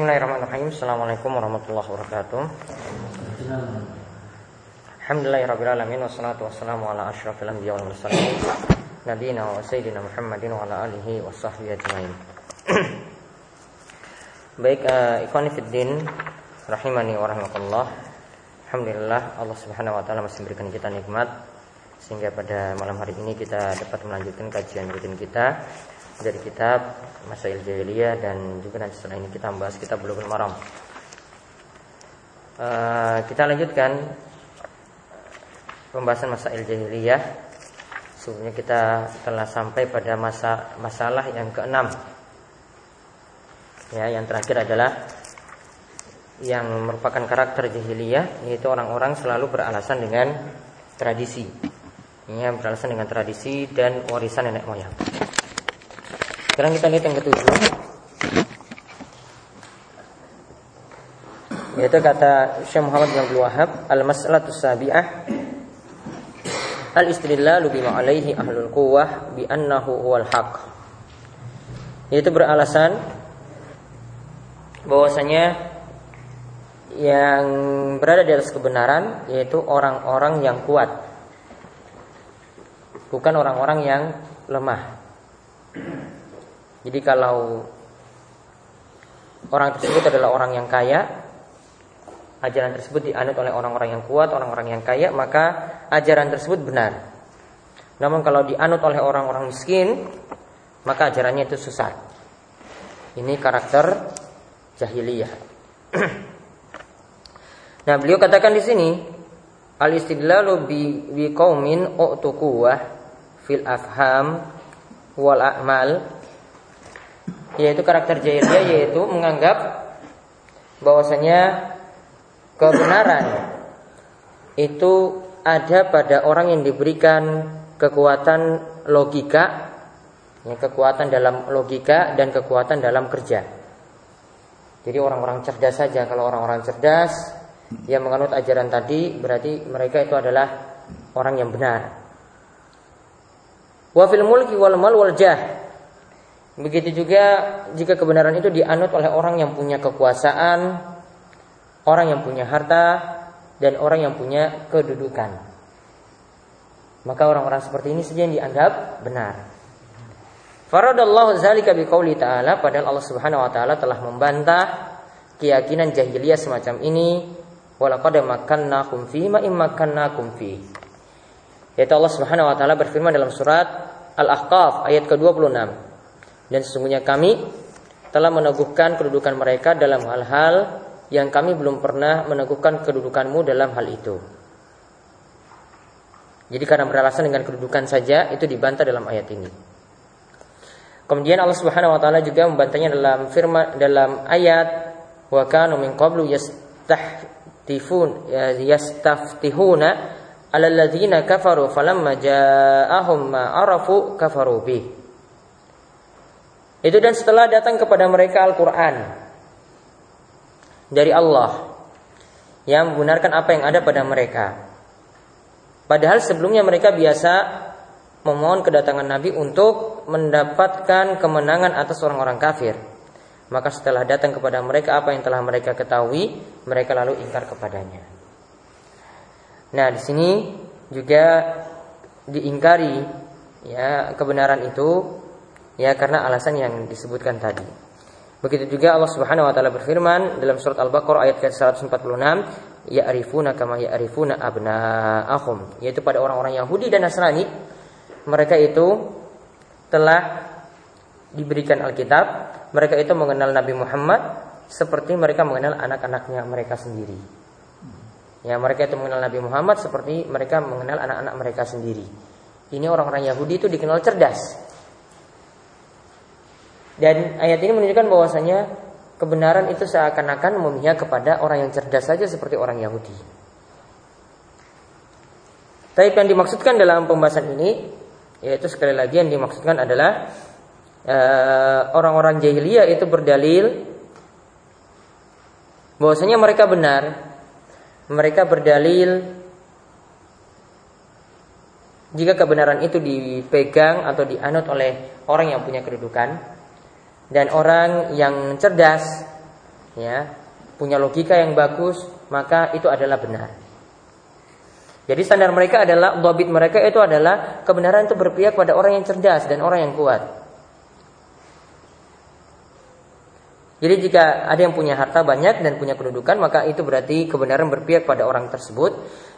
Bismillahirrahmanirrahim. Assalamualaikum warahmatullahi wabarakatuh. Alhamdulillahirrahmanirrahim Wassalatu wassalamu ala ashrafil anbiya wal mursalin Nabiina wa sayyidina Muhammadin wa ala alihi wa sahbihi Baik, uh, Rahimani wa rahmatullah Alhamdulillah Allah subhanahu wa ta'ala masih memberikan kita nikmat Sehingga pada malam hari ini kita dapat melanjutkan kajian rutin kita Dari kitab Masail Jahiliyah dan juga nanti setelah ini kita membahas kitab Bulughul Maram. Uh, kita lanjutkan pembahasan Masail Jahiliyah. Sebelumnya kita telah sampai pada masa masalah yang keenam. Ya, yang terakhir adalah yang merupakan karakter jahiliyah yaitu orang-orang selalu beralasan dengan tradisi. Ya, beralasan dengan tradisi dan warisan nenek moyang. Sekarang kita lihat yang ketujuh. Yaitu kata Syekh Muhammad bin Abdul Wahab Al-mas'alatu sabi'ah Al-istidlalu bima alaihi ahlul quwwah bi annahu huwal haq Yaitu beralasan bahwasanya yang berada di atas kebenaran yaitu orang-orang yang kuat. Bukan orang-orang yang lemah jadi kalau orang tersebut adalah orang yang kaya, ajaran tersebut dianut oleh orang-orang yang kuat, orang-orang yang kaya, maka ajaran tersebut benar. Namun kalau dianut oleh orang-orang miskin, maka ajarannya itu sesat. Ini karakter jahiliyah. nah, beliau katakan di sini al-istidlalu bi, bi qaumin fil afham wal a'mal yaitu karakter jahiliyah yaitu menganggap bahwasanya kebenaran itu ada pada orang yang diberikan kekuatan logika, ya, kekuatan dalam logika dan kekuatan dalam kerja. Jadi orang-orang cerdas saja kalau orang-orang cerdas yang menganut ajaran tadi berarti mereka itu adalah orang yang benar. Wa fil mulki wal mal wal jah Begitu juga jika kebenaran itu dianut oleh orang yang punya kekuasaan, orang yang punya harta, dan orang yang punya kedudukan. Maka orang-orang seperti ini saja yang dianggap benar. Faradallahu zalika biqauli ta'ala padahal Allah Subhanahu wa taala telah membantah keyakinan jahiliyah semacam ini walaqad makkannakum fi ma immakkannakum fi. Yaitu Allah Subhanahu wa taala berfirman dalam surat Al-Ahqaf ayat ke-26. Dan sesungguhnya kami telah meneguhkan kedudukan mereka dalam hal-hal yang kami belum pernah meneguhkan kedudukanmu dalam hal itu. Jadi karena beralasan dengan kedudukan saja itu dibantah dalam ayat ini. Kemudian Allah Subhanahu wa taala juga membantahnya dalam firman dalam ayat wa kanu min qablu yastahtifun ya, yastaftihuna ala alladziina kafaru falamma ja'ahum ma arafu kafaru bih. Itu dan setelah datang kepada mereka Al-Quran dari Allah yang membenarkan apa yang ada pada mereka. Padahal sebelumnya mereka biasa memohon kedatangan Nabi untuk mendapatkan kemenangan atas orang-orang kafir. Maka setelah datang kepada mereka apa yang telah mereka ketahui, mereka lalu ingkar kepadanya. Nah, di sini juga diingkari ya kebenaran itu ya karena alasan yang disebutkan tadi. Begitu juga Allah Subhanahu wa taala berfirman dalam surat Al-Baqarah ayat ke-146, ya'rifuna kama ya'rifuna abna'ahum, yaitu pada orang-orang Yahudi dan Nasrani, mereka itu telah diberikan Alkitab, mereka itu mengenal Nabi Muhammad seperti mereka mengenal anak-anaknya mereka sendiri. Ya, mereka itu mengenal Nabi Muhammad seperti mereka mengenal anak-anak mereka sendiri. Ini orang-orang Yahudi itu dikenal cerdas. Dan ayat ini menunjukkan bahwasanya kebenaran itu seakan-akan memihak kepada orang yang cerdas saja seperti orang Yahudi. Tapi yang dimaksudkan dalam pembahasan ini yaitu sekali lagi yang dimaksudkan adalah eh, orang-orang uh, jahiliyah itu berdalil bahwasanya mereka benar. Mereka berdalil jika kebenaran itu dipegang atau dianut oleh orang yang punya kedudukan dan orang yang cerdas ya, punya logika yang bagus, maka itu adalah benar. Jadi standar mereka adalah dobit mereka itu adalah kebenaran itu berpihak pada orang yang cerdas dan orang yang kuat. Jadi jika ada yang punya harta banyak dan punya kedudukan maka itu berarti kebenaran berpihak pada orang tersebut.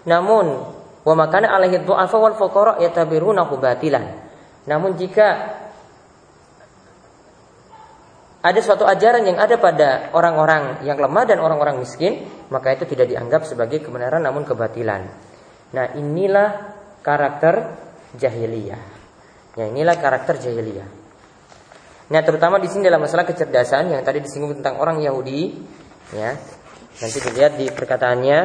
Namun wa makana alaihi du'afa wal fuqara yatabirunahu batilan. Namun jika ada suatu ajaran yang ada pada orang-orang yang lemah dan orang-orang miskin, maka itu tidak dianggap sebagai kebenaran namun kebatilan. Nah, inilah karakter jahiliyah. Ya, inilah karakter jahiliyah. Nah, terutama di sini dalam masalah kecerdasan yang tadi disinggung tentang orang Yahudi, ya. Nanti dilihat di perkataannya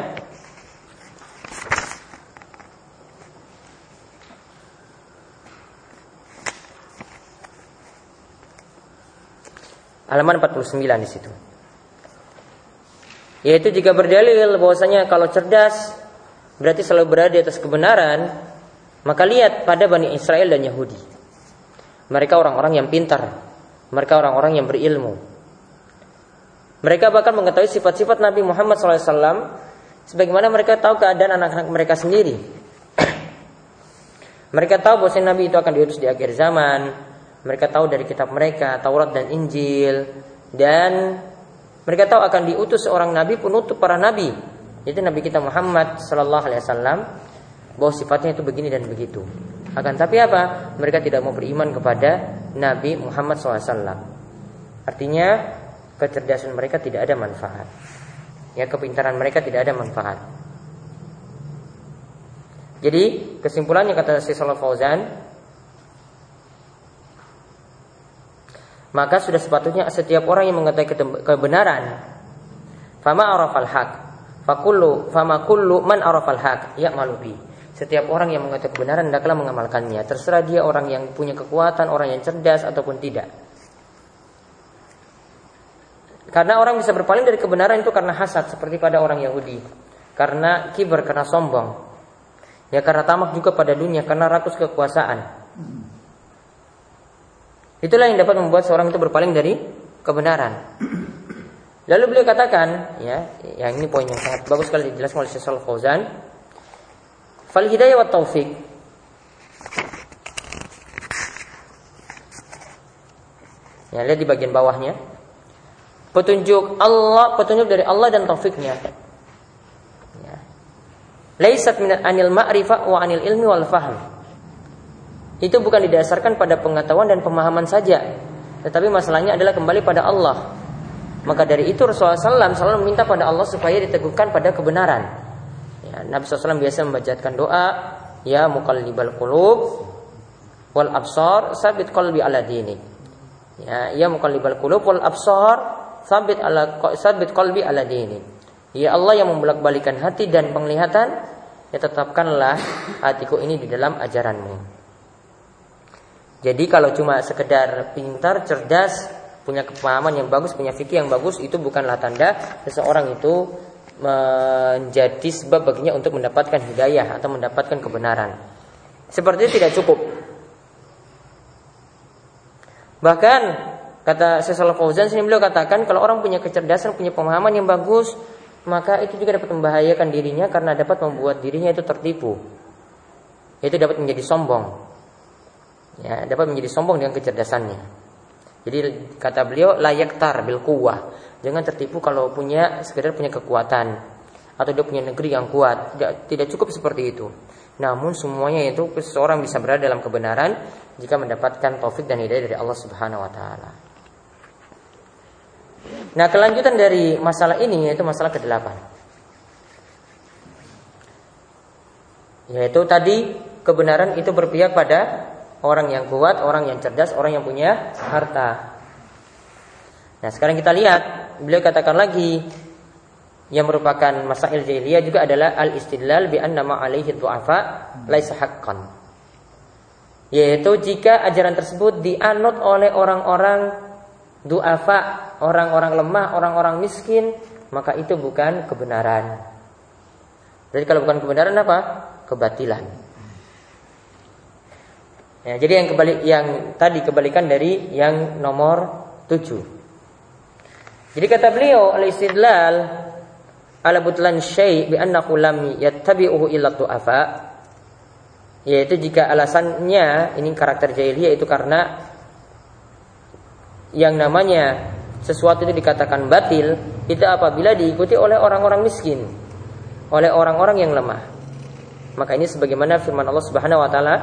Halaman 49 di situ. Yaitu jika berdalil bahwasanya kalau cerdas berarti selalu berada di atas kebenaran, maka lihat pada Bani Israel dan Yahudi. Mereka orang-orang yang pintar, mereka orang-orang yang berilmu. Mereka bahkan mengetahui sifat-sifat Nabi Muhammad SAW sebagaimana mereka tahu keadaan anak-anak mereka sendiri. mereka tahu bahwa Nabi itu akan diutus di akhir zaman, mereka tahu dari kitab mereka Taurat dan Injil. Dan mereka tahu akan diutus seorang nabi penutup para nabi. Itu nabi kita Muhammad sallallahu alaihi wasallam. Bahwa sifatnya itu begini dan begitu. Akan tapi apa? Mereka tidak mau beriman kepada Nabi Muhammad SAW artinya kecerdasan mereka tidak ada manfaat. Ya kepintaran mereka tidak ada manfaat. Jadi kesimpulannya kata Syekh Fauzan maka sudah sepatutnya setiap orang yang mengetahui kebenaran. Fama arafal haq. Fakullu fama kullu man arafal haq. Ya'malu setiap orang yang mengetahui kebenaran hendaklah mengamalkannya. Terserah dia orang yang punya kekuatan orang yang cerdas ataupun tidak. Karena orang bisa berpaling dari kebenaran itu karena hasad seperti pada orang Yahudi. Karena kiber karena sombong. Ya karena tamak juga pada dunia karena rakus kekuasaan Itulah yang dapat membuat seorang itu berpaling dari kebenaran. Lalu beliau katakan, ya, yang ini poin yang sangat bagus sekali dijelaskan oleh Syekh Fauzan. Fal hidayah wa taufik. Ya, lihat di bagian bawahnya. Petunjuk Allah, petunjuk dari Allah dan taufiknya. Ya. Laisat min anil ma'rifah wa anil ilmi wal fahm itu bukan didasarkan pada pengetahuan dan pemahaman saja, tetapi masalahnya adalah kembali pada Allah. Maka dari itu Rasulullah SAW selalu meminta pada Allah supaya diteguhkan pada kebenaran. Ya, Nabi SAW biasa membacakan doa, Ya mukallibal qulub wal absar sabit qalbi ala dini. Ya, ya mukallibal qulub wal absar sabit ala sabit qalbi ala dini. Ya Allah yang membolak-balikan hati dan penglihatan, ya tetapkanlah hatiku ini di dalam ajaranmu. Jadi kalau cuma sekedar pintar, cerdas, punya kepahaman yang bagus, punya fikih yang bagus, itu bukanlah tanda seseorang itu menjadi sebab baginya untuk mendapatkan hidayah atau mendapatkan kebenaran. Seperti tidak cukup. Bahkan kata Syaikhul Fauzan sini beliau katakan kalau orang punya kecerdasan, punya pemahaman yang bagus, maka itu juga dapat membahayakan dirinya karena dapat membuat dirinya itu tertipu. Itu dapat menjadi sombong ya dapat menjadi sombong dengan kecerdasannya. Jadi kata beliau layak tar bil kuwah. Jangan tertipu kalau punya sekedar punya kekuatan atau dia punya negeri yang kuat. Tidak, tidak cukup seperti itu. Namun semuanya itu seseorang bisa berada dalam kebenaran jika mendapatkan taufik dan hidayah dari Allah Subhanahu wa taala. Nah, kelanjutan dari masalah ini yaitu masalah ke-8. Yaitu tadi kebenaran itu berpihak pada orang yang kuat, orang yang cerdas, orang yang punya harta. Nah, sekarang kita lihat, beliau katakan lagi yang merupakan masail jahiliyah juga adalah al-istidlal bi anna ma alaihi du'afa laisa haqqan. Yaitu jika ajaran tersebut dianut oleh orang-orang du'afa, orang-orang lemah, orang-orang miskin, maka itu bukan kebenaran. Jadi kalau bukan kebenaran apa? Kebatilan. Ya, jadi yang kembali yang tadi kebalikan dari yang nomor 7. Jadi kata beliau al-istidlal ala butlan syai' bi annahu lam yattabi'uhu illa du'afa yaitu jika alasannya ini karakter jahiliyah itu karena yang namanya sesuatu itu dikatakan batil itu apabila diikuti oleh orang-orang miskin, oleh orang-orang yang lemah. Maka ini sebagaimana firman Allah Subhanahu wa taala,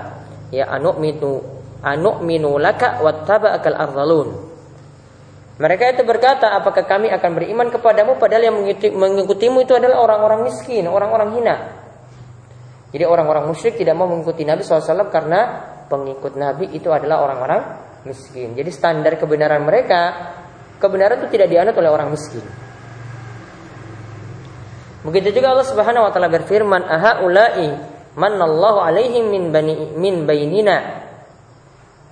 ya anu'minu anu'minu laka wattaba'akal ardhalun. Mereka itu berkata, apakah kami akan beriman kepadamu padahal yang mengikutimu itu adalah orang-orang miskin, orang-orang hina. Jadi orang-orang musyrik tidak mau mengikuti Nabi SAW karena pengikut Nabi itu adalah orang-orang miskin. Jadi standar kebenaran mereka, kebenaran itu tidak dianut oleh orang miskin. Begitu juga Allah Subhanahu wa taala berfirman, "Aha ulai manallahu alaihim min bani min bainina."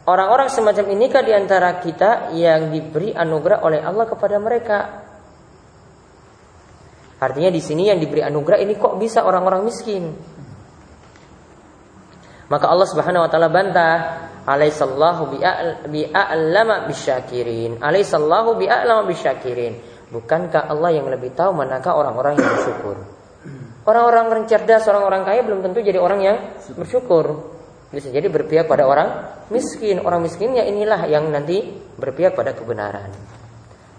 Orang-orang semacam ini kah di antara kita yang diberi anugerah oleh Allah kepada mereka? Artinya di sini yang diberi anugerah ini kok bisa orang-orang miskin? Maka Allah Subhanahu wa taala bantah, "Alaisallahu bi'a'lama bisyakirin." Alaisallahu bi'a'lama bisyakirin. Bukankah Allah yang lebih tahu manakah orang-orang yang bersyukur? Orang-orang yang cerdas, orang-orang kaya belum tentu jadi orang yang bersyukur. Bisa jadi berpihak pada orang miskin. Orang miskinnya inilah yang nanti berpihak pada kebenaran.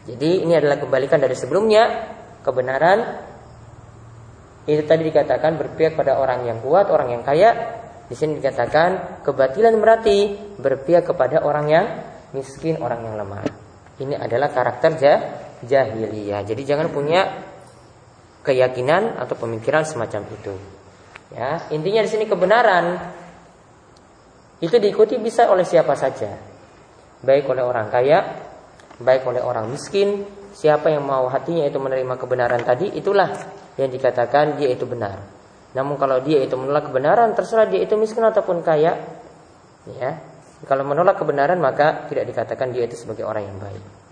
Jadi ini adalah kebalikan dari sebelumnya. Kebenaran itu tadi dikatakan berpihak pada orang yang kuat, orang yang kaya. Di sini dikatakan kebatilan berarti berpihak kepada orang yang miskin, orang yang lemah. Ini adalah karakter jahiliyah. Jadi jangan punya keyakinan atau pemikiran semacam itu. Ya, intinya di sini kebenaran itu diikuti bisa oleh siapa saja. Baik oleh orang kaya, baik oleh orang miskin, siapa yang mau hatinya itu menerima kebenaran tadi, itulah yang dikatakan dia itu benar. Namun kalau dia itu menolak kebenaran, terserah dia itu miskin ataupun kaya, ya. Kalau menolak kebenaran maka tidak dikatakan dia itu sebagai orang yang baik.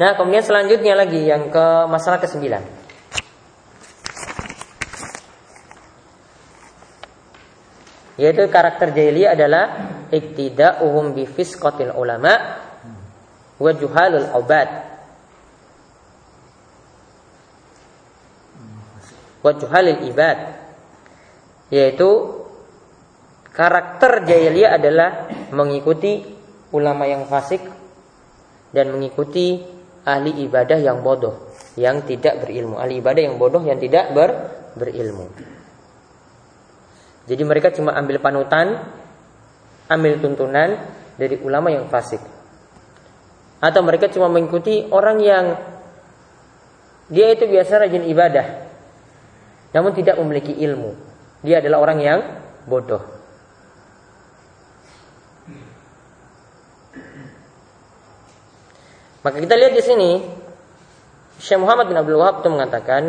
Nah, kemudian selanjutnya lagi yang ke masalah ke-9. Yaitu karakter jahiliyah adalah iktida'uhum bi fisqatil ulama wa juhalul obad. Wa juhalil ibad. Yaitu karakter jahiliyah adalah mengikuti ulama yang fasik dan mengikuti ahli ibadah yang bodoh, yang tidak berilmu. Ahli ibadah yang bodoh yang tidak ber, berilmu. Jadi mereka cuma ambil panutan, ambil tuntunan dari ulama yang fasik. Atau mereka cuma mengikuti orang yang dia itu biasa rajin ibadah, namun tidak memiliki ilmu. Dia adalah orang yang bodoh. Maka kita lihat di sini Syekh Muhammad bin Abdul Wahab itu mengatakan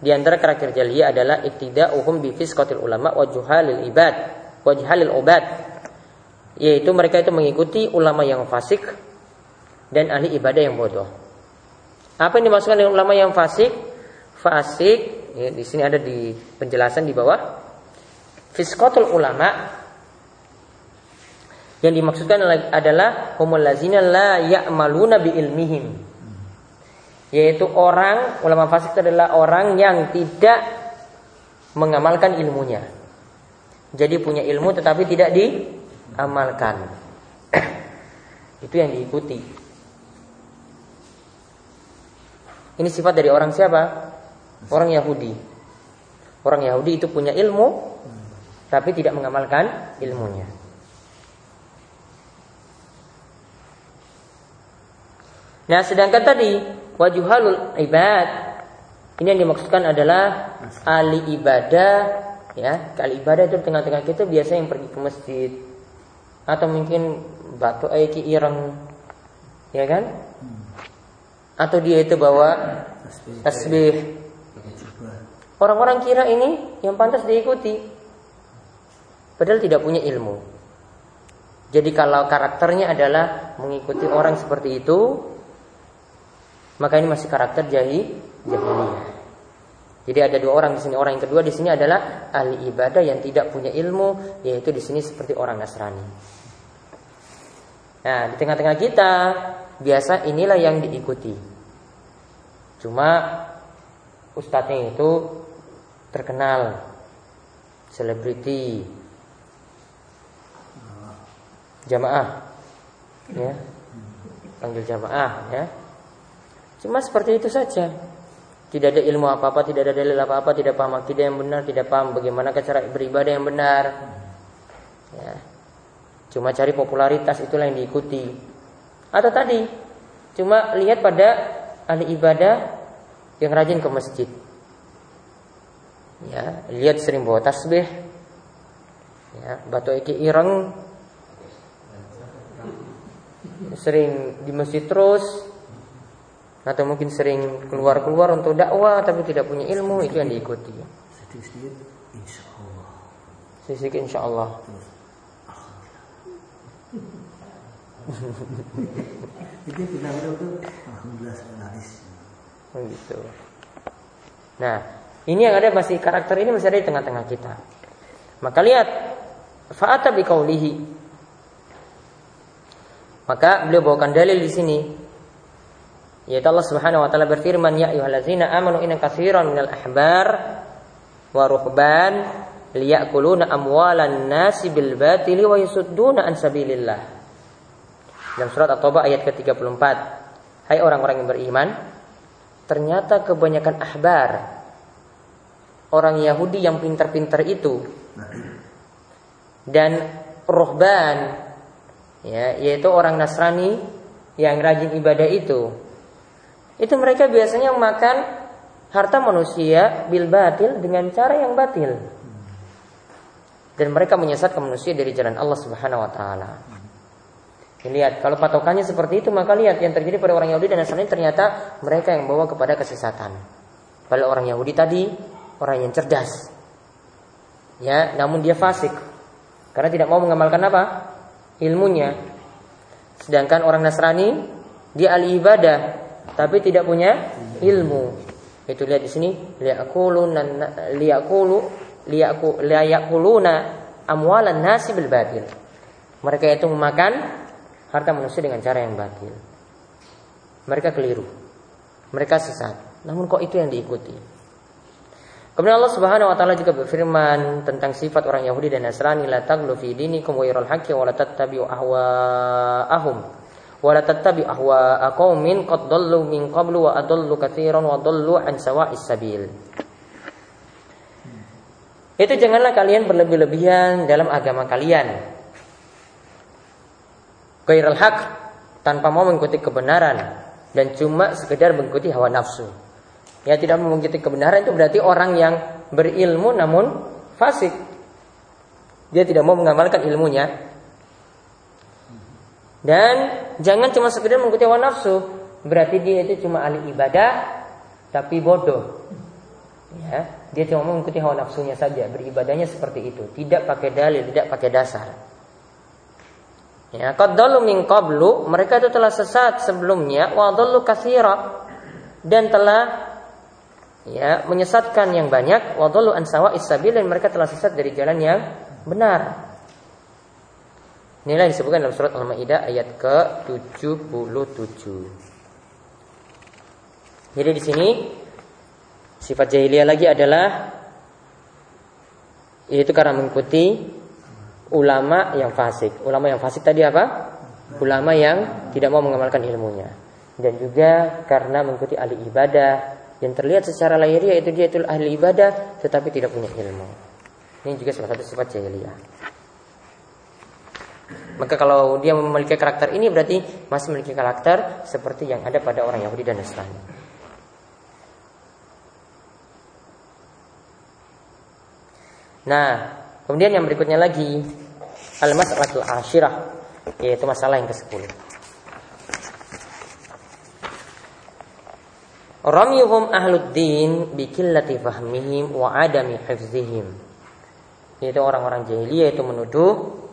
di antara karakter jahiliyah adalah iktida'uhum bi fisqatil ulama wa juhalil ibad wa juhalil ubad yaitu mereka itu mengikuti ulama yang fasik dan ahli ibadah yang bodoh. Apa yang dimaksudkan dengan ulama yang fasik? Fasik ya, di sini ada di penjelasan di bawah. Fiskotul ulama yang dimaksudkan adalah humul lazina la ya'maluna bi ilmihim. Yaitu orang ulama fasik adalah orang yang tidak mengamalkan ilmunya. Jadi punya ilmu tetapi tidak diamalkan. itu yang diikuti. Ini sifat dari orang siapa? Orang Yahudi. Orang Yahudi itu punya ilmu tapi tidak mengamalkan ilmunya. Nah, sedangkan tadi wajuhalul ibad ini yang dimaksudkan adalah ahli ibadah ya. Ahli ibadah itu tengah-tengah kita biasa yang pergi ke masjid atau mungkin batu aiki ireng ya kan? Atau dia itu bawa tasbih. Orang-orang kira ini yang pantas diikuti. Padahal tidak punya ilmu. Jadi kalau karakternya adalah mengikuti orang seperti itu, maka ini masih karakter jahi jahiliyah. Jadi ada dua orang di sini. Orang yang kedua di sini adalah ahli ibadah yang tidak punya ilmu, yaitu di sini seperti orang Nasrani. Nah, di tengah-tengah kita biasa inilah yang diikuti. Cuma ustadznya itu terkenal, selebriti, jamaah, ya, panggil jamaah, ya. Cuma seperti itu saja. Tidak ada ilmu apa-apa, tidak ada dalil apa-apa, tidak paham akidah yang benar, tidak paham bagaimana cara beribadah yang benar. Ya. Cuma cari popularitas itulah yang diikuti. Atau tadi cuma lihat pada ahli ibadah yang rajin ke masjid. Ya, lihat sering bawa tasbih. Ya, batu iki ireng sering di masjid terus atau mungkin sering keluar-keluar untuk dakwah tapi tidak punya ilmu itu yang diikuti. Sedikit insya Allah. Sedikit insya Allah. itu kita itu alhamdulillah laris. Oh gitu. Nah, ini yang ada masih karakter ini masih ada di tengah-tengah kita. Maka lihat fa'ata biqaulihi. Maka beliau bawakan dalil di sini yaitu Allah Subhanahu wa taala berfirman ya ayyuhallazina amanu inna katsiran minal ahbar wa ruhban liyakuluna amwalan nasi bil batili wa yasudduna an sabilillah. Dalam surat At-Taubah ayat ke-34. Hai orang-orang yang beriman, ternyata kebanyakan ahbar orang Yahudi yang pintar-pintar itu dan rohban ya yaitu orang Nasrani yang rajin ibadah itu itu mereka biasanya makan harta manusia bil batil dengan cara yang batil. Dan mereka menyesatkan manusia dari jalan Allah Subhanahu wa taala. Lihat, kalau patokannya seperti itu, maka lihat yang terjadi pada orang Yahudi dan Nasrani ternyata mereka yang bawa kepada kesesatan. Pada orang Yahudi tadi orang yang cerdas. Ya, namun dia fasik. Karena tidak mau mengamalkan apa? Ilmunya. Sedangkan orang Nasrani dia ahli ibadah, tapi tidak punya ilmu. Itu lihat di sini liyakuluna amwalan nasi bil batil. Mereka itu memakan harta manusia dengan cara yang batil. Mereka keliru. Mereka sesat. Namun kok itu yang diikuti? Kemudian Allah Subhanahu wa taala juga berfirman tentang sifat orang Yahudi dan Nasrani la taglu fi dinikum wa haqqi wa la tattabi'u ahwa'ahum wala tattabi ahwa qaumin qad dallu min qablu wa adallu katsiran wa dallu an sawa'is sabil. Itu janganlah kalian berlebih-lebihan dalam agama kalian. Ghairul haq tanpa mau mengikuti kebenaran dan cuma sekedar mengikuti hawa nafsu. Ya tidak mau mengikuti kebenaran itu berarti orang yang berilmu namun fasik. Dia tidak mau mengamalkan ilmunya, dan jangan cuma sekedar mengikuti hawa nafsu, berarti dia itu cuma ahli ibadah tapi bodoh. Ya, dia cuma mengikuti hawa nafsunya saja, beribadahnya seperti itu, tidak pakai dalil, tidak pakai dasar. Ya, qaddalu min qablu, mereka itu telah sesat sebelumnya, wa dallu katsira dan telah ya menyesatkan yang banyak, wa dallu an sawa'is sabil dan mereka telah sesat dari jalan yang benar. Inilah disebutkan dalam surat Al-Maidah ayat ke-77. Jadi di sini sifat jahiliyah lagi adalah yaitu karena mengikuti ulama yang fasik. Ulama yang fasik tadi apa? Ulama yang tidak mau mengamalkan ilmunya. Dan juga karena mengikuti ahli ibadah yang terlihat secara lahiriah itu dia itu ahli ibadah tetapi tidak punya ilmu. Ini juga salah satu sifat jahiliyah. Maka kalau dia memiliki karakter ini berarti masih memiliki karakter seperti yang ada pada orang Yahudi dan Nasrani. Nah, kemudian yang berikutnya lagi al-mas'alatul asyirah yaitu masalah yang ke-10. Ramyuhum ahluddin bikillati fahmihim wa adami hifzihim. Yaitu orang-orang jahiliyah itu menuduh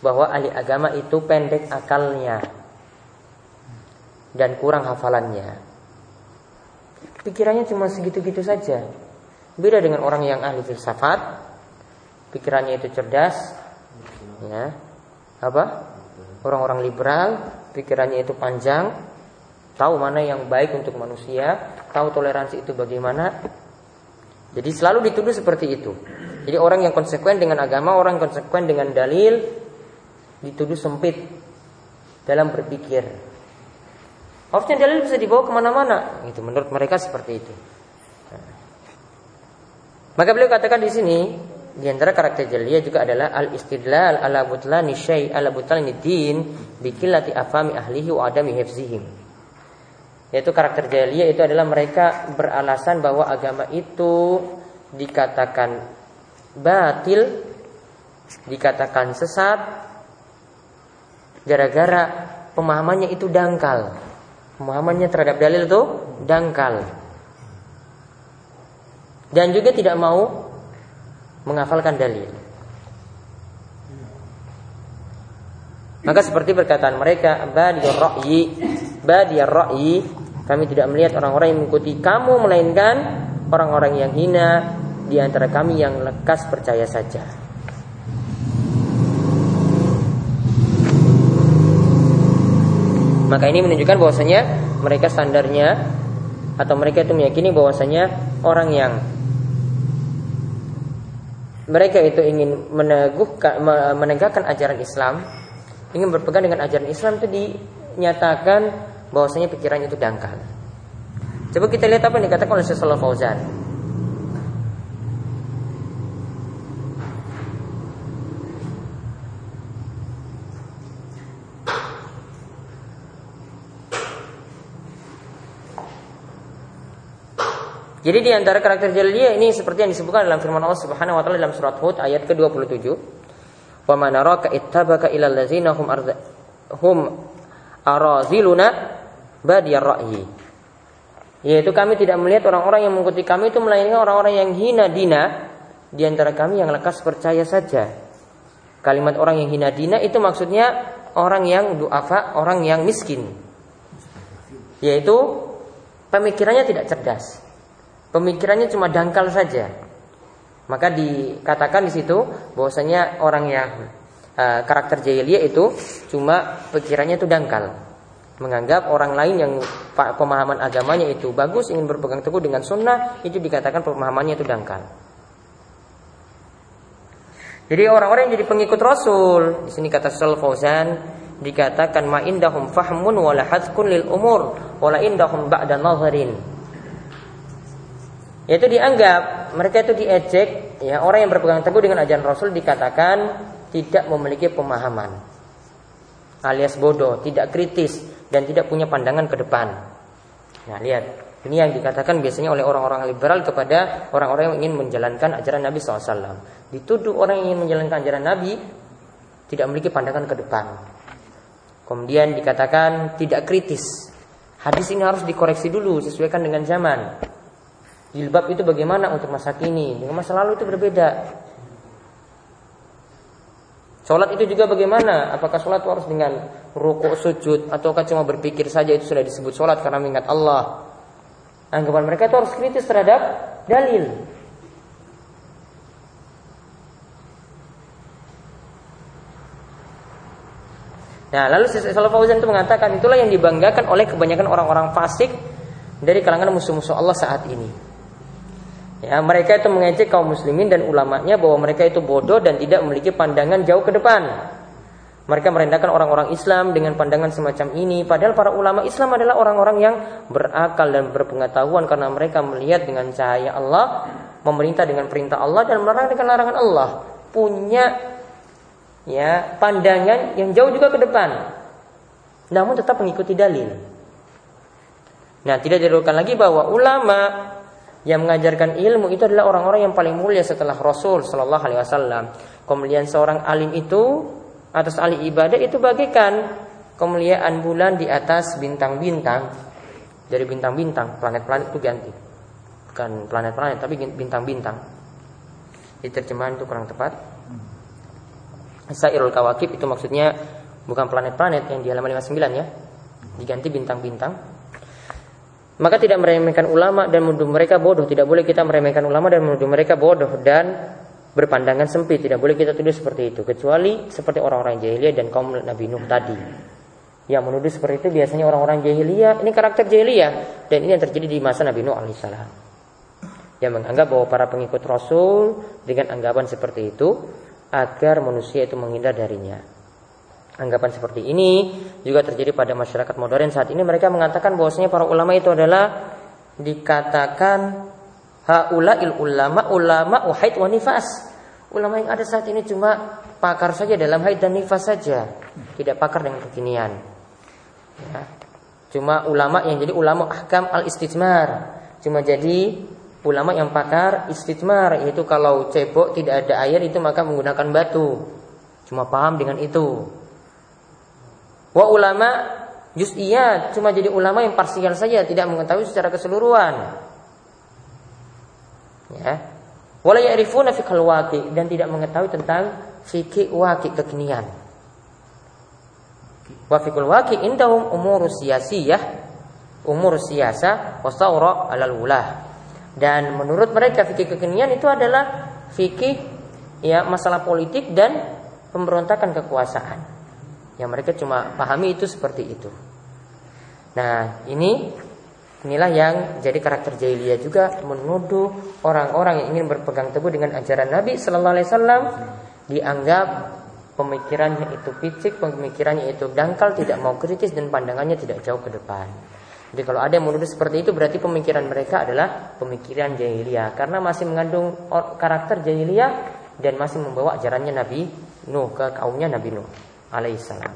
bahwa ahli agama itu pendek akalnya dan kurang hafalannya. Pikirannya cuma segitu-gitu saja. Beda dengan orang yang ahli filsafat, pikirannya itu cerdas, ya, apa? Orang-orang liberal pikirannya itu panjang, tahu mana yang baik untuk manusia, tahu toleransi itu bagaimana. Jadi selalu dituduh seperti itu. Jadi orang yang konsekuen dengan agama, orang yang konsekuen dengan dalil dituduh sempit dalam berpikir. Harusnya dalil bisa dibawa ke mana-mana. Itu menurut mereka seperti itu. Maka beliau katakan di sini di antara karakter jaliyah juga adalah al istidlal ala butlani syai ala butlani din bikillati afami ahlihi wa adami hifzihim. Yaitu karakter jaliyah itu adalah mereka beralasan bahwa agama itu dikatakan batil, dikatakan sesat gara-gara pemahamannya itu dangkal. Pemahamannya terhadap dalil itu dangkal. Dan juga tidak mau menghafalkan dalil. Maka seperti perkataan mereka, badiyar ra'yi, badiyar ra'yi, kami tidak melihat orang-orang yang mengikuti kamu melainkan orang-orang yang hina di antara kami yang lekas percaya saja. Maka ini menunjukkan bahwasanya mereka standarnya atau mereka itu meyakini bahwasanya orang yang mereka itu ingin meneguhkan menegakkan ajaran Islam, ingin berpegang dengan ajaran Islam itu dinyatakan bahwasanya pikirannya itu dangkal. Coba kita lihat apa yang dikatakan oleh Syaikhul Fauzan. Jadi di antara karakter jahiliyah ini seperti yang disebutkan dalam firman Allah Subhanahu wa taala dalam surat Hud ayat ke-27. Wa man araka ittabaka ilal ladzina hum arza hum araziluna badiyar ra'yi. Yaitu kami tidak melihat orang-orang yang mengikuti kami itu melainkan orang-orang yang hina dina di antara kami yang lekas percaya saja. Kalimat orang yang hina dina itu maksudnya orang yang duafa, orang yang miskin. Yaitu pemikirannya tidak cerdas pemikirannya cuma dangkal saja. Maka dikatakan di situ bahwasanya orang yang uh, karakter jahiliyah itu cuma pikirannya itu dangkal. Menganggap orang lain yang pemahaman agamanya itu bagus ingin berpegang teguh dengan sunnah itu dikatakan pemahamannya itu dangkal. Jadi orang-orang yang jadi pengikut Rasul di sini kata Sal Fauzan dikatakan ma indahum fahmun wala lil umur wala indahum ba'da nazarin yaitu dianggap mereka itu diejek ya orang yang berpegang teguh dengan ajaran Rasul dikatakan tidak memiliki pemahaman alias bodoh, tidak kritis dan tidak punya pandangan ke depan. Nah, lihat, ini yang dikatakan biasanya oleh orang-orang liberal kepada orang-orang yang ingin menjalankan ajaran Nabi SAW. Dituduh orang yang ingin menjalankan ajaran Nabi tidak memiliki pandangan ke depan. Kemudian dikatakan tidak kritis. Hadis ini harus dikoreksi dulu sesuaikan dengan zaman. Jilbab itu bagaimana untuk masa kini? Dengan masa lalu itu berbeda. Sholat itu juga bagaimana? Apakah sholat harus dengan rukuk sujud Ataukah cuma berpikir saja itu sudah disebut sholat Karena mengingat Allah? Anggapan mereka itu harus kritis terhadap dalil. Nah, lalu Salaf Fauzan itu mengatakan itulah yang dibanggakan oleh kebanyakan orang-orang fasik dari kalangan musuh-musuh Allah saat ini. Ya, mereka itu mengejek kaum muslimin dan ulamanya bahwa mereka itu bodoh dan tidak memiliki pandangan jauh ke depan. Mereka merendahkan orang-orang Islam dengan pandangan semacam ini, padahal para ulama Islam adalah orang-orang yang berakal dan berpengetahuan karena mereka melihat dengan cahaya Allah, memerintah dengan perintah Allah dan melarang dengan larangan Allah. Punya ya pandangan yang jauh juga ke depan. Namun tetap mengikuti dalil. Nah, tidak diragukan lagi bahwa ulama yang mengajarkan ilmu itu adalah orang-orang yang paling mulia setelah Rasul Shallallahu Alaihi Wasallam. Kemudian seorang alim itu atas ahli ibadah itu bagikan kemuliaan bulan di atas bintang-bintang. Dari bintang-bintang planet-planet itu ganti. Bukan planet-planet tapi bintang-bintang. Di terjemahan itu kurang tepat. Sairul Kawakib itu maksudnya bukan planet-planet yang di halaman 59 ya. Diganti bintang-bintang maka tidak meremehkan ulama dan menuduh mereka bodoh. Tidak boleh kita meremehkan ulama dan menuduh mereka bodoh dan berpandangan sempit, tidak boleh kita tuduh seperti itu kecuali seperti orang-orang jahiliyah dan kaum Nabi Nuh tadi. Yang menuduh seperti itu biasanya orang-orang jahiliyah, ini karakter jahiliyah dan ini yang terjadi di masa Nabi Nuh alaihissalam. Yang menganggap bahwa para pengikut Rasul dengan anggapan seperti itu agar manusia itu menghindar darinya. Anggapan seperti ini juga terjadi pada masyarakat modern saat ini mereka mengatakan bahwasanya para ulama itu adalah dikatakan haulail ulama ulama uhaid wa nifas. Ulama yang ada saat ini cuma pakar saja dalam haid dan nifas saja, tidak pakar dengan kekinian. Ya. Cuma ulama yang jadi ulama ahkam al istijmar, cuma jadi ulama yang pakar istijmar yaitu kalau cebok tidak ada air itu maka menggunakan batu. Cuma paham dengan itu. Wa ulama juz'iyat cuma jadi ulama yang parsial saja tidak mengetahui secara keseluruhan. Ya. Wala ya'rifuna fiqhal waqi dan tidak mengetahui tentang fikih waqi kekinian. Wa fiqhul waqi indahum umur siyasiyah umur siasa wasawra alal ulah. Dan menurut mereka fikih kekinian itu adalah fikih ya masalah politik dan pemberontakan kekuasaan. Yang mereka cuma pahami itu seperti itu. Nah, ini Inilah yang jadi karakter jahiliyah juga menuduh orang-orang yang ingin berpegang teguh dengan ajaran Nabi Sallallahu Alaihi Wasallam dianggap pemikirannya itu picik, pemikirannya itu dangkal, tidak mau kritis dan pandangannya tidak jauh ke depan. Jadi kalau ada yang menuduh seperti itu berarti pemikiran mereka adalah pemikiran jahiliyah karena masih mengandung karakter jahiliyah dan masih membawa ajarannya Nabi Nuh ke kaumnya Nabi Nuh alaihissalam.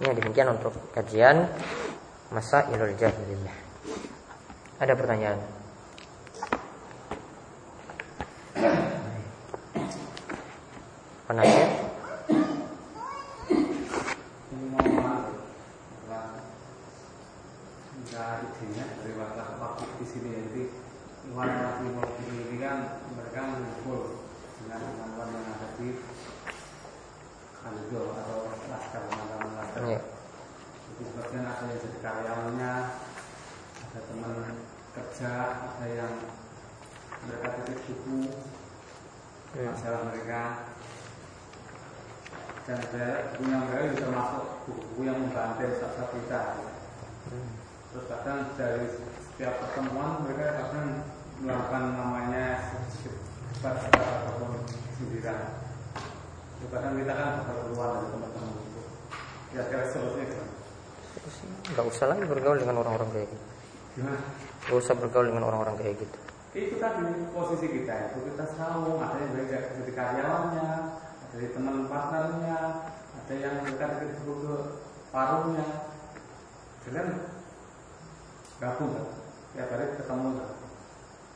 Ini demikian untuk kajian masa Masailul Jahiliyah. Ada pertanyaan? Penanya? di kan mereka mengumpul dengan kemampuan menghadapi Khalidul atau laskar laskar. Yeah jadi sebagian ada yang jadi karyawannya ada teman kerja ada yang mereka titip buku ya. masalah mereka dan buku yang mereka bisa masuk buku-buku yang membantu saat kita hmm. terus kadang dari setiap pertemuan mereka kadang melakukan namanya sedikit ataupun sindiran kadang kita kan bakal keluar dari teman-teman itu seterusnya gitu nggak usah lagi bergaul dengan orang-orang kayak gitu. Nggak usah bergaul dengan orang-orang kayak gitu. Itu tadi posisi kita itu kita tahu ada yang dari karyawannya ada dari teman partnernya ada yang dekat ke paruhnya kalian gabung kan tiap hari ketemu kan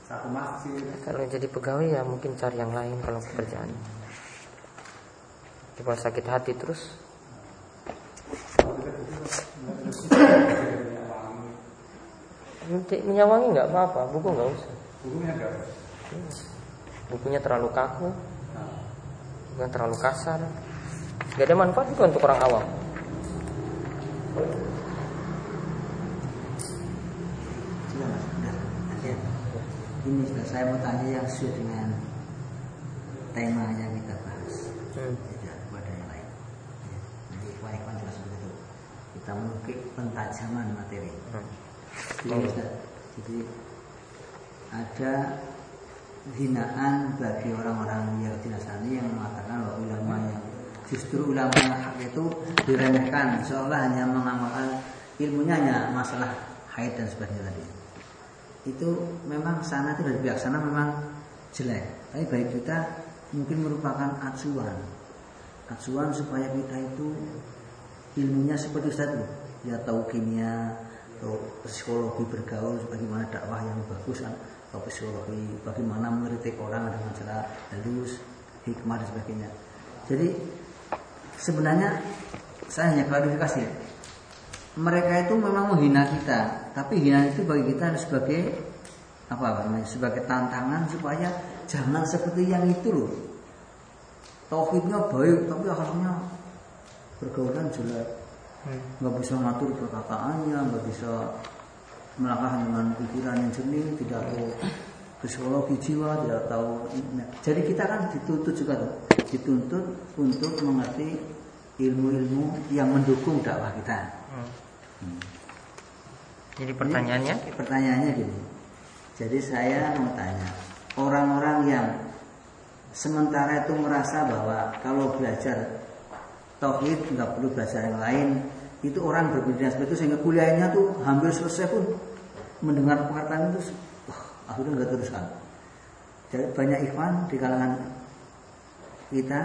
satu masjid. Kalau jadi pegawai ya mungkin cari yang lain kalau pekerjaan kalau sakit hati terus Minyak wangi nggak apa-apa, buku nggak usah. Bukunya enggak. Bukunya terlalu kaku, bukan terlalu kasar. Gak ada manfaat juga untuk orang awam. Ini sudah saya mau tanya yang sesuai dengan tema yang kita bahas. Hmm. Tidak pada yang lain. Jadi, Pak jelas begitu. Kita mengukir pentajaman materi. Hmm. Jadi, jadi ada hinaan bagi orang-orang Yahudi Nasrani yang mengatakan bahwa ulama yang justru ulama yang hak itu diremehkan seolah hanya mengamalkan ilmunya hanya masalah haid dan sebagainya tadi. Itu memang sana itu dari pihak sana memang jelek. Tapi baik kita mungkin merupakan acuan. Acuan supaya kita itu ilmunya seperti Ustaz itu. Ya tahu kimia, atau psikologi bergaul bagaimana dakwah yang bagus atau psikologi bagaimana mengkritik orang dengan cara halus hikmah dan sebagainya. Jadi sebenarnya saya hanya klarifikasi mereka itu memang menghina kita tapi hina itu bagi kita sebagai apa namanya sebagai tantangan supaya jangan seperti yang itu loh tauhidnya baik tapi akhirnya pergaulan jelek Hmm. nggak bisa ngatur perkataannya nggak bisa melangkah dengan pikiran yang jernih tidak tahu psikologi jiwa, tidak tahu. Jadi kita kan dituntut juga tuh, dituntut untuk mengerti ilmu-ilmu yang mendukung dakwah kita. Hmm. Hmm. Jadi pertanyaannya? Ini, pertanyaannya gini. Jadi saya mau tanya, orang-orang yang sementara itu merasa bahwa kalau belajar tauhid nggak perlu belajar yang lain, itu orang berbeda seperti itu sehingga kuliahnya tuh hampir selesai pun mendengar perkataan itu akhirnya nggak teruskan. Jadi banyak ikhwan di kalangan kita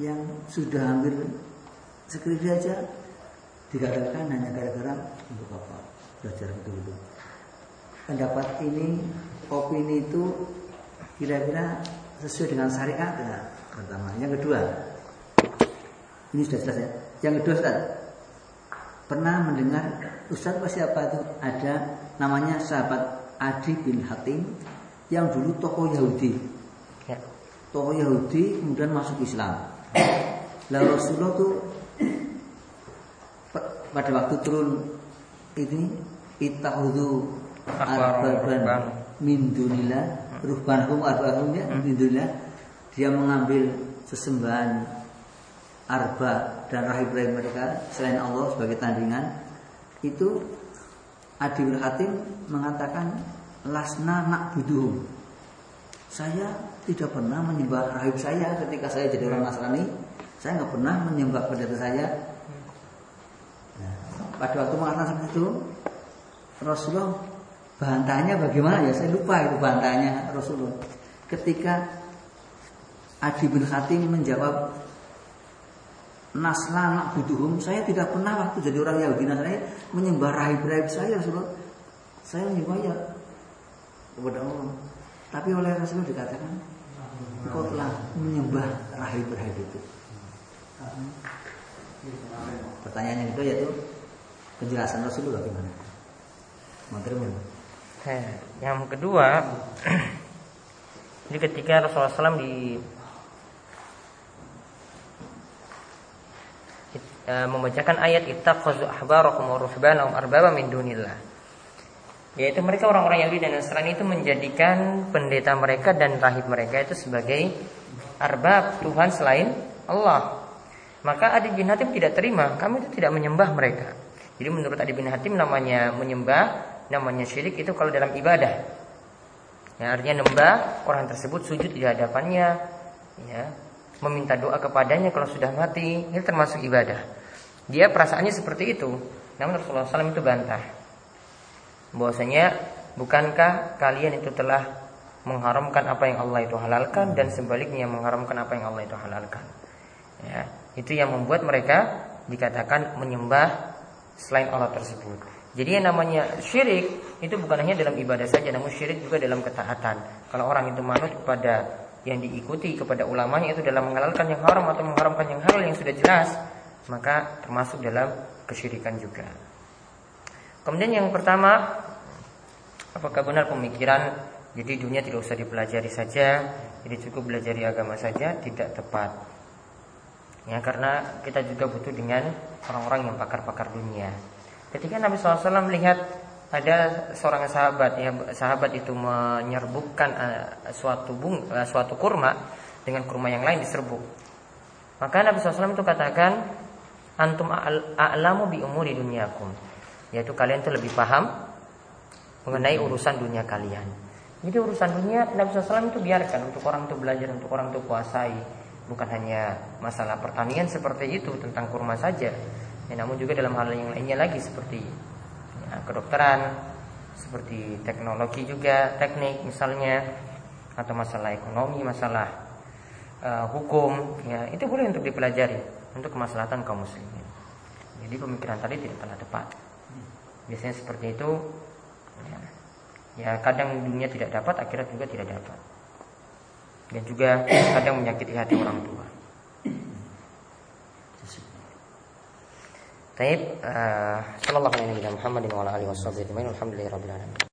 yang sudah hampir skripsi aja digagalkan hanya gara-gara untuk apa belajar betul-betul. Pendapat ini, opini itu kira-kira sesuai dengan syariat ya, pertama. Yang kedua, ini sudah selesai. Yang kedua, Ustaz, pernah mendengar Ustaz pasti apa itu ada namanya sahabat Adi bin Hatim yang dulu tokoh Yahudi. Ya. Tokoh Yahudi kemudian masuk Islam. Lalu Rasulullah tuh pada waktu turun ini itahudu arbaban min dunillah ruhbanhum arbahum ya min dunillah dia mengambil sesembahan arba dan rahib-rahib mereka selain Allah sebagai tandingan itu Adi bin Hatim mengatakan lasna nak buduhum. Saya tidak pernah menyembah rahib saya ketika saya jadi orang Nasrani. Saya nggak pernah menyembah pendeta saya. Pada waktu mengatakan seperti itu, Rasulullah bantahnya bagaimana ya? Saya lupa itu bantahnya Rasulullah. Ketika Adi bin Hatim menjawab nasla nak buduhum saya tidak pernah waktu jadi orang Yahudi. Nasrani menyembah rahib-rahib saya Rasulullah. Saya menyembah ya kepada Allah. Tapi oleh Rasulullah dikatakan engkau telah menyembah rahib-rahib itu. Pertanyaan yang itu yaitu penjelasan Rasulullah bagaimana? Menteri yang kedua jadi ketika Rasulullah SAW di e, membacakan ayat ittaqazu ahbarakum wa ruhbanahum arbaba min dunillah. Yaitu mereka orang-orang Yahudi dan Nasrani itu menjadikan pendeta mereka dan rahib mereka itu sebagai arbab Tuhan selain Allah. Maka Adi bin Hatim tidak terima, kami itu tidak menyembah mereka. Jadi menurut Adi bin Hatim namanya menyembah, namanya syirik itu kalau dalam ibadah. Ya, artinya nembah orang tersebut sujud di hadapannya, ya, meminta doa kepadanya kalau sudah mati, ini termasuk ibadah. Dia perasaannya seperti itu. Namun Rasulullah SAW itu bantah. Bahwasanya bukankah kalian itu telah mengharamkan apa yang Allah itu halalkan dan sebaliknya mengharamkan apa yang Allah itu halalkan. Ya, itu yang membuat mereka dikatakan menyembah selain Allah tersebut. Jadi yang namanya syirik itu bukan hanya dalam ibadah saja, namun syirik juga dalam ketaatan. Kalau orang itu manut kepada yang diikuti kepada ulamanya itu dalam menghalalkan yang haram atau mengharamkan yang halal yang sudah jelas, maka termasuk dalam kesyirikan juga. Kemudian yang pertama, apakah benar pemikiran jadi dunia tidak usah dipelajari saja, jadi cukup belajar agama saja tidak tepat. Ya karena kita juga butuh dengan orang-orang yang pakar-pakar dunia. Ketika Nabi SAW melihat ada seorang sahabat ya sahabat itu menyerbukkan uh, suatu bung uh, suatu kurma dengan kurma yang lain diserbuk. Maka Nabi SAW itu katakan antum a'lamu bi umuri dunyakum. Yaitu kalian itu lebih paham mengenai urusan dunia kalian. Jadi urusan dunia Nabi SAW itu biarkan untuk orang itu belajar untuk orang itu kuasai. Bukan hanya masalah pertanian seperti itu tentang kurma saja. Ya, namun juga dalam hal yang lainnya lagi seperti Nah, kedokteran seperti teknologi juga teknik misalnya atau masalah ekonomi masalah uh, hukum ya itu boleh untuk dipelajari untuk kemaslahatan kaum muslimin. Jadi pemikiran tadi tidak pernah tepat. Biasanya seperti itu ya, ya kadang dunia tidak dapat akhirat juga tidak dapat. Dan juga kadang menyakiti hati orang tua Taib, uh, sallallahu alaihi wa sallam Muhammadin wa ala wa sahbihi alhamdulillahi rabbil alamin.